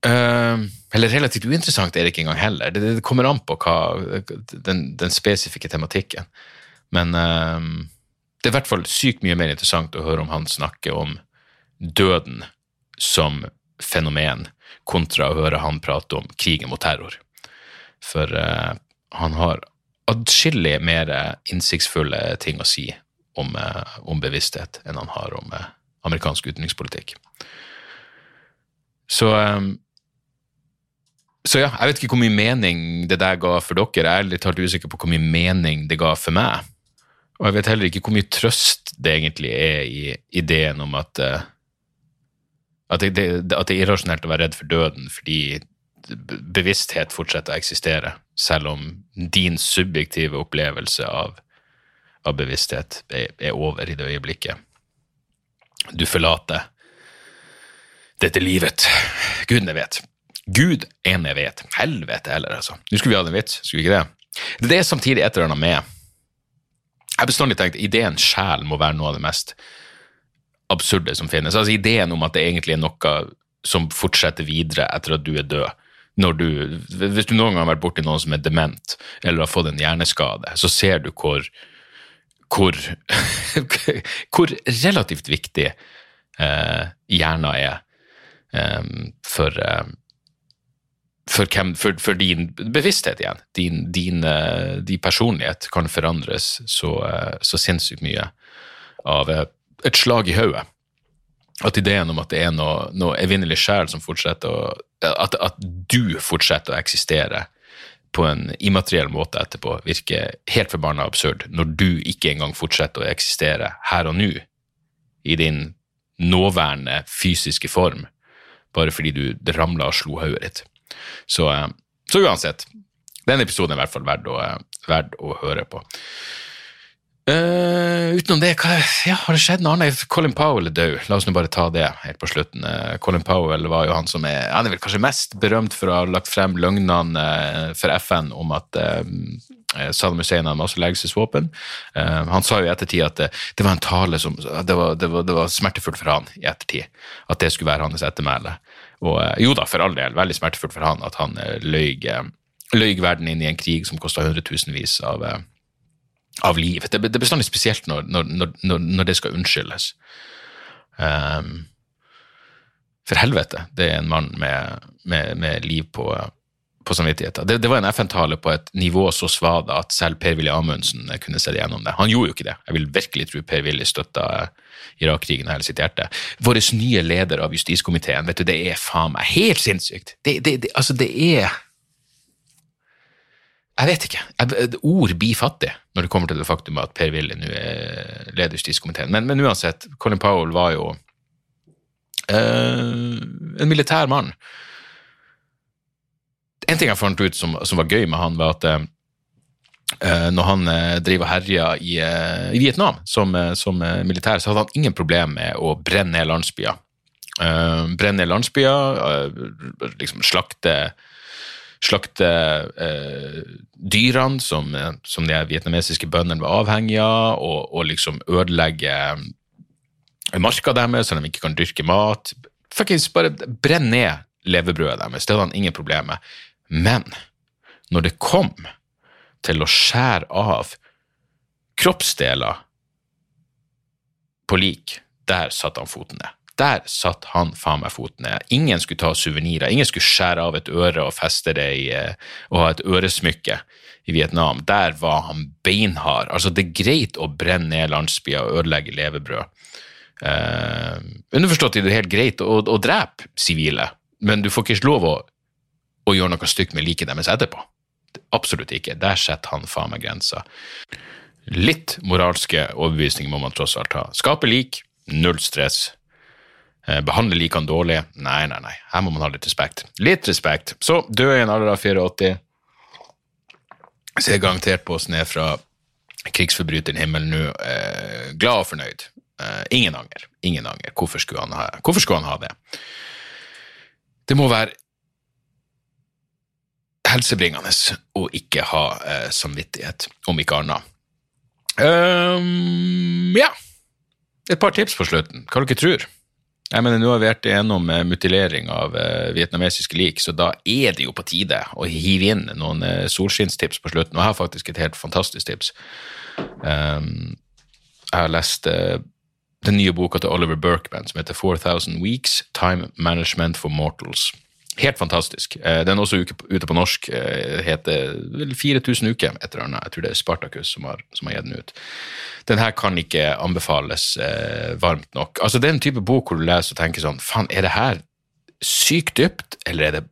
Speaker 1: Uh, eller relativt uinteressant er det ikke engang heller. Det, det kommer an på hva, den, den, spesifikke tematikken. Men uh, det er i hvert fall sykt mye mer interessant å høre om han snakker om døden som fenomen, kontra å høre han prate om krigen mot terror. For uh, han har adskillig mer innsiktsfulle ting å si om, om bevissthet enn han har om amerikansk utenrikspolitikk. Så um, så ja, jeg vet ikke hvor mye mening det der ga for dere. Jeg er litt hardt usikker på hvor mye mening det ga for meg. Og jeg vet heller ikke hvor mye trøst det egentlig er i ideen om at, uh, at, det, at det er irrasjonelt å være redd for døden fordi bevissthet fortsetter å eksistere, selv om din subjektive opplevelse av, av bevissthet er, er over i det øyeblikket du forlater dette livet. Gudene vet. Gud ene vet. Helvete heller, altså. Nå skulle vi hatt en vits, skulle vi ikke det? Det er samtidig et eller annet med Jeg har bestandig tenkt ideen sjel må være noe av det mest absurde som finnes. Altså Ideen om at det egentlig er noe som fortsetter videre etter at du er død. Du, hvis du noen gang har vært borti noen som er dement eller har fått en hjerneskade, så ser du hvor hvor, hvor relativt viktig eh, hjernen er eh, for, eh, for, hvem, for, for, din bevissthet igjen. Din, din, eh, din personlighet kan forandres så, eh, så sinnssykt mye av eh, et slag i hodet. At ideen om at det er noe, noe evinnelig sjel som fortsetter å at, at, du fortsetter å eksistere på en immateriell måte etterpå, virker helt forbanna absurd, når du ikke engang fortsetter å eksistere her og nå, i din nåværende fysiske form, bare fordi du ramla og slo hodet ditt. Så, eh, så, uansett, den episoden er i hvert fall verdt å, eh, verdt å høre på. Uh, utenom det, hva, ja, har det skjedd noe annet? Colin Powell er død. La oss nå bare ta det helt på slutten. Uh, Colin Powell var jo han som er han er vel kanskje mest berømt for å ha lagt frem løgnene uh, for FN om at Saddam Hussein hadde masselegelsesvåpen. han sa jo i ettertid at det, var en tale som det var, det, var, det var, smertefullt for han i ettertid. At det skulle være hans ettermæle. Og eh, jo da, for all del, veldig smertefullt for han at han eh, løy, eh, verden inn i en krig som kosta hundretusenvis av, av liv. Det, det er bestandig spesielt når, når, når, når, det skal unnskyldes. Um, For helvete, det er en mann med, med, med liv på, på samvittigheten. Det, det, var en FN-tale på et nivå så svada at selv Per-Willy Amundsen kunne se gjennom det. Han gjorde jo ikke det. Jeg vil virkelig tro Per-Willy støtta Irak-krigen av hele sitt hjerte. Vår nye leder av justiskomiteen, vet du, det er faen meg helt sinnssykt. Det, det, det, altså, det er Jeg vet ikke. ord blir fattig når det kommer til det faktum at Per-Willy nå er leder justiskomiteen. Men, men uansett, Colin Powell var jo Uh, en militær mann. En ting jeg fant ut som, som var gøy med han, var at uh, når han uh, driver og herjer i, i, Vietnam som, som militær, så hadde han ingen problem med å brenne ned landsbyer. brenne ned landsbyer, liksom slakte slakte dyrene som, som de vietnamesiske bøndene var avhengige av, og, og liksom ødelegge marka deres, så de ikke kan dyrke mat. Fuckings bare brenn ned levebrødet deres. Det hadde han ingen problemer med. Men når det kom til å skjære av kroppsdeler på lik, der satte han foten ned. Der satt han faen meg foten ned. Ingen skulle ta suvenirer. Ingen skulle skjære av et øre og feste det i, eh, og ha et øresmykke i Vietnam. Der var han beinhard. Altså, det er greit å brenne ned landsbyer og ødelegge levebrød. Eh, underforstått er det helt greit å, å, drepe sivile, men du får ikke lov å, å gjøre noe stygt med liket deres etterpå. Absolutt ikke. Der setter han faen meg grensa. Litt moralske overbevisninger må man tross alt ha. Skape lik, null stress. Uh, behandle likene dårlig, nei, nei, nei. Her må man ha litt respekt. Litt respekt. Så død i en alder av 84. Ser garantert på oss ned fra krigsforbryteren himmelen nå. Eh, glad og fornøyd. Eh, ingen anger. Ingen anger. Hvorfor skulle, ha, hvorfor skulle han ha det? Det må være helsebringende å ikke ha eh, samvittighet, om ikke annet. Um, ja, et par tips på slutten. Hva dere tror jeg mener, Nå har vi vært gjennom uh, mutilering av vietnamesiske lik, så da er det jo på tide å hive inn noen solskinnstips på slutten. Og jeg har faktisk et helt fantastisk tips. Um, jeg har lest den nye boka til Oliver Berkman som heter 4000 Weeks Time Management for Mortals. Helt fantastisk. Eh, den er også ute på norsk. Eh, heter vel 4000 uker, et eller annet. Jeg tror det er Spartacus som har, som har gitt den ut. Den her kan ikke anbefales eh, varmt nok. Altså, Det er en type bok hvor du leser og tenker sånn Faen, er det her sykt dypt, eller er det,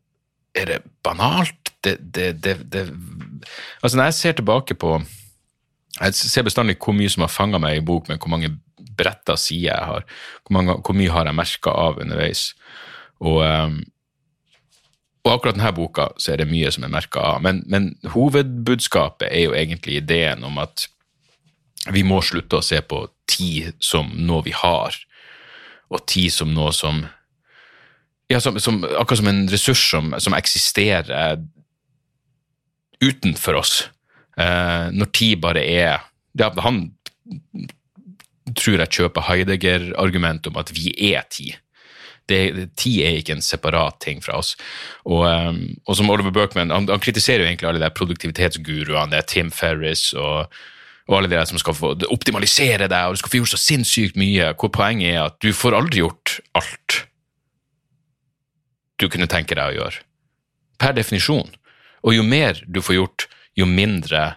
Speaker 1: er det banalt? Det, det, det, Altså, når jeg ser tilbake på Jeg ser bestandig hvor mye som har fanga meg i bok, men hvor mange bretta sider jeg har. Hvor, mange, hvor mye har jeg merka av underveis? Og, um, og, akkurat denne boka så er det mye som er merka av. Men, men, hovedbudskapet er jo egentlig ideen om at vi må slutte å se på tid som noe vi har, og tid som noe som ja, som, som, akkurat som en ressurs som, som eksisterer utenfor oss. Eh, når tid bare er ja, Han tror jeg kjøper Heidegger-argumentet om at vi er tid. Det, tid er ikke en separat ting fra oss. Og, um, og som Oliver Berkman, han, han, kritiserer jo egentlig alle de produktivitetsguruene, det er Tim Ferris og, og alle de der som skal få optimalisere deg, og du skal få gjort så sinnssykt mye, hvor poenget er at du får aldri gjort alt du kunne tenke deg å gjøre. Per definisjon. Og jo mer du får gjort, jo mindre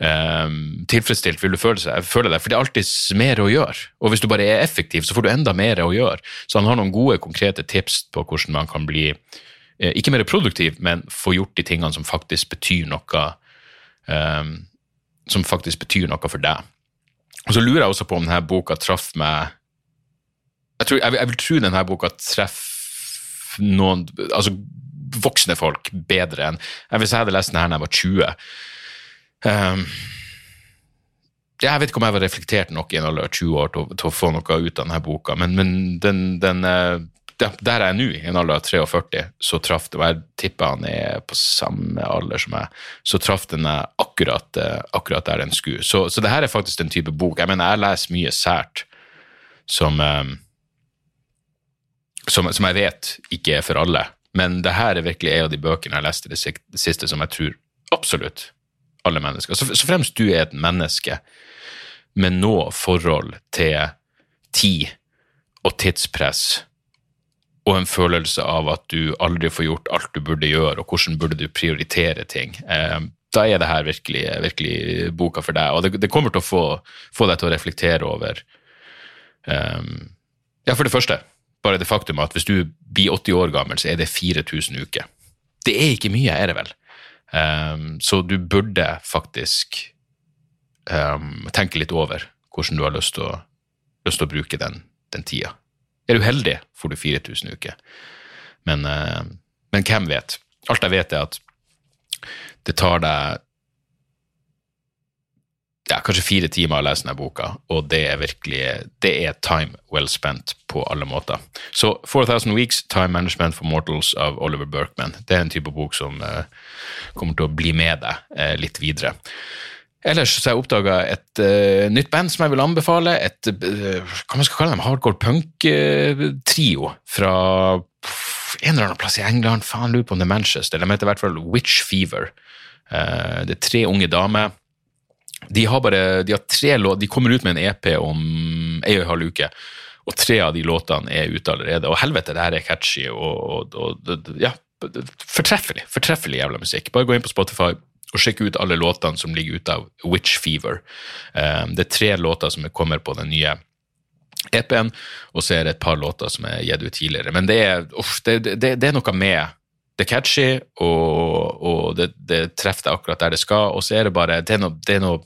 Speaker 1: um, tilfredsstilt vil du føle, seg, føle deg. For det er alltid mer å gjøre. Og hvis du bare er effektiv, så får du enda mer å gjøre. Så han har noen gode, konkrete tips på hvordan man kan bli eh, ikke mer produktiv, men få gjort de tingene som faktisk betyr noe um, som faktisk betyr noe for deg. Og Så lurer jeg også på om denne boka traff meg jeg, tror, jeg, jeg vil tro denne boka treffer noen altså voksne folk bedre enn Hvis jeg hadde lest denne da jeg var 20, Um, jeg vet ikke om jeg var reflektert nok i en alder av 20 år til, til, å få noe ut av denne boka, men, men den, den eh, der jeg er nå, i en alder av 43, så traff det, jeg tipper han er på samme alder som meg, så traff den akkurat, eh, akkurat der den skulle. Så, så det her er faktisk den type bok. Jeg mener, jeg leser mye sært som, um, som, som jeg vet ikke er for alle, men det her er virkelig en av de bøkene jeg leste det siste som jeg tror absolutt alle mennesker. Så, så fremst du er et menneske med noe forhold til tid og tidspress og en følelse av at du aldri får gjort alt du burde gjøre, og hvordan burde du prioritere ting, eh, da er det her virkelig, virkelig boka for deg. Og det, det kommer til å få, få, deg til å reflektere over um, Ja, for det første, bare det faktum at hvis du blir 80 år gammel, så er det 4000 uker. Det er ikke mye, er det vel? Um, så du burde faktisk um, tenke litt over hvordan du har lyst til å, lyst til å bruke den, den tida. Er du heldig, får du 4000 uker. Men, uh, men hvem vet? Alt jeg vet, er at det tar deg ja, kanskje fire timer å lese denne boka, og det er virkelig det er time well spent på alle måter. Så 4000 Weeks, Time Management for Mortals av Oliver Berkman. Det er en type bok som uh, kommer til å bli med deg uh, litt videre. Ellers så har jeg oppdaga et uh, nytt band som jeg vil anbefale. Et hva man skal kalle dem, hardcore punk-trio fra en eller annen plass i England. Faen, lurer på om det er Manchester. De heter i hvert fall Witch Fever. det er tre unge damer de har bare de har tre låter, de kommer ut med en EP om ei og en halv uke, og tre av de låtene er ute allerede. Og helvete, det her er catchy og, og, og ja, fortreffelig. Fortreffelig jævla musikk. Bare gå inn på Spotify og sjekk ut alle låtene som ligger ute av Witch Fever. Um, det er tre låter som kommer på den nye EP-en, og så er det et par låter som er gitt ut tidligere. Men det er, uff, det, det, det er noe med det er catchy, og, og det, det, treffer deg akkurat der det skal, og så er det bare Det er noe, det er noe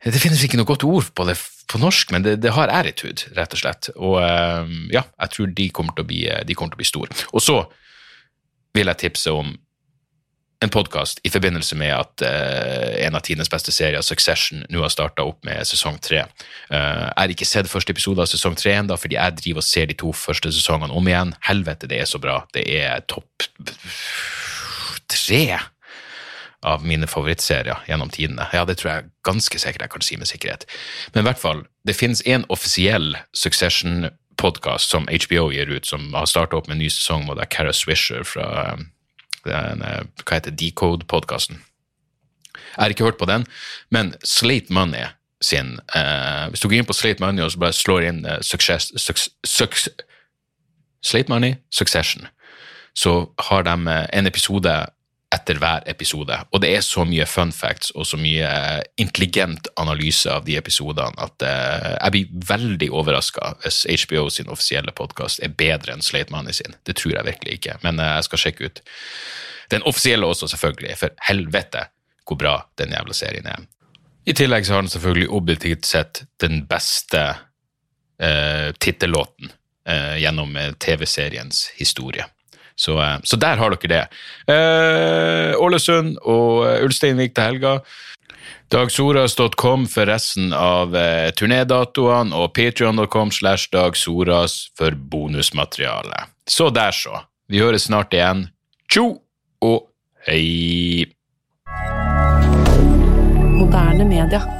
Speaker 1: det finnes ikke noe godt ord på det på norsk, men det, det har attitude, rett og slett. Og ehm, ja, jeg tror de kommer til å bli, de til å bli store. Og så vil jeg tipse om en podkast i forbindelse med at uh, en av tidenes beste serier, Succession, nå har starta opp med sesong tre. Uh, jeg har ikke sett første episode av sesong tre ennå, fordi jeg driver og ser de to første sesongene om igjen. Helvete, det er så bra. Det er topp tre av mine favorittserier gjennom tidene. Ja, det tror jeg ganske sikkert jeg kan si med sikkerhet. Men i hvert fall, det finnes en offisiell Succession-podkast som HBO gir ut, som har starta opp med en ny sesong, og det er Cara Swisher fra den, eh, hva heter Decode-podkasten. Jeg har ikke hørt på den, men Slate Money sin uh, Hvis du går inn på Slate Money og så bare slår inn uh, success, success, success, Slate Money Succession, så har de en episode etter hver episode. Og det er så mye fun facts og så mye intelligent analyse av de episodene at uh, jeg blir veldig overraska hvis HBO sin offisielle podkast er bedre enn Slate Money sin. Det tror jeg virkelig ikke, men uh, jeg skal sjekke ut den offisielle også, selvfølgelig, for helvete hvor bra den jævla serien er. I tillegg så har den selvfølgelig objektivt sett den beste uh, tittellåten gjennom TV-seriens historie. Så, eh, så, der har dere det. Eh, Ålesund og eh, Ulsteinvik til helga. Dagsoras.com for resten av eh, turnédatoene og patrion.com slash dagsoras for bonusmateriale. Så der, så. Vi høres snart igjen. Tjo og hei!
Speaker 3: Moderne media.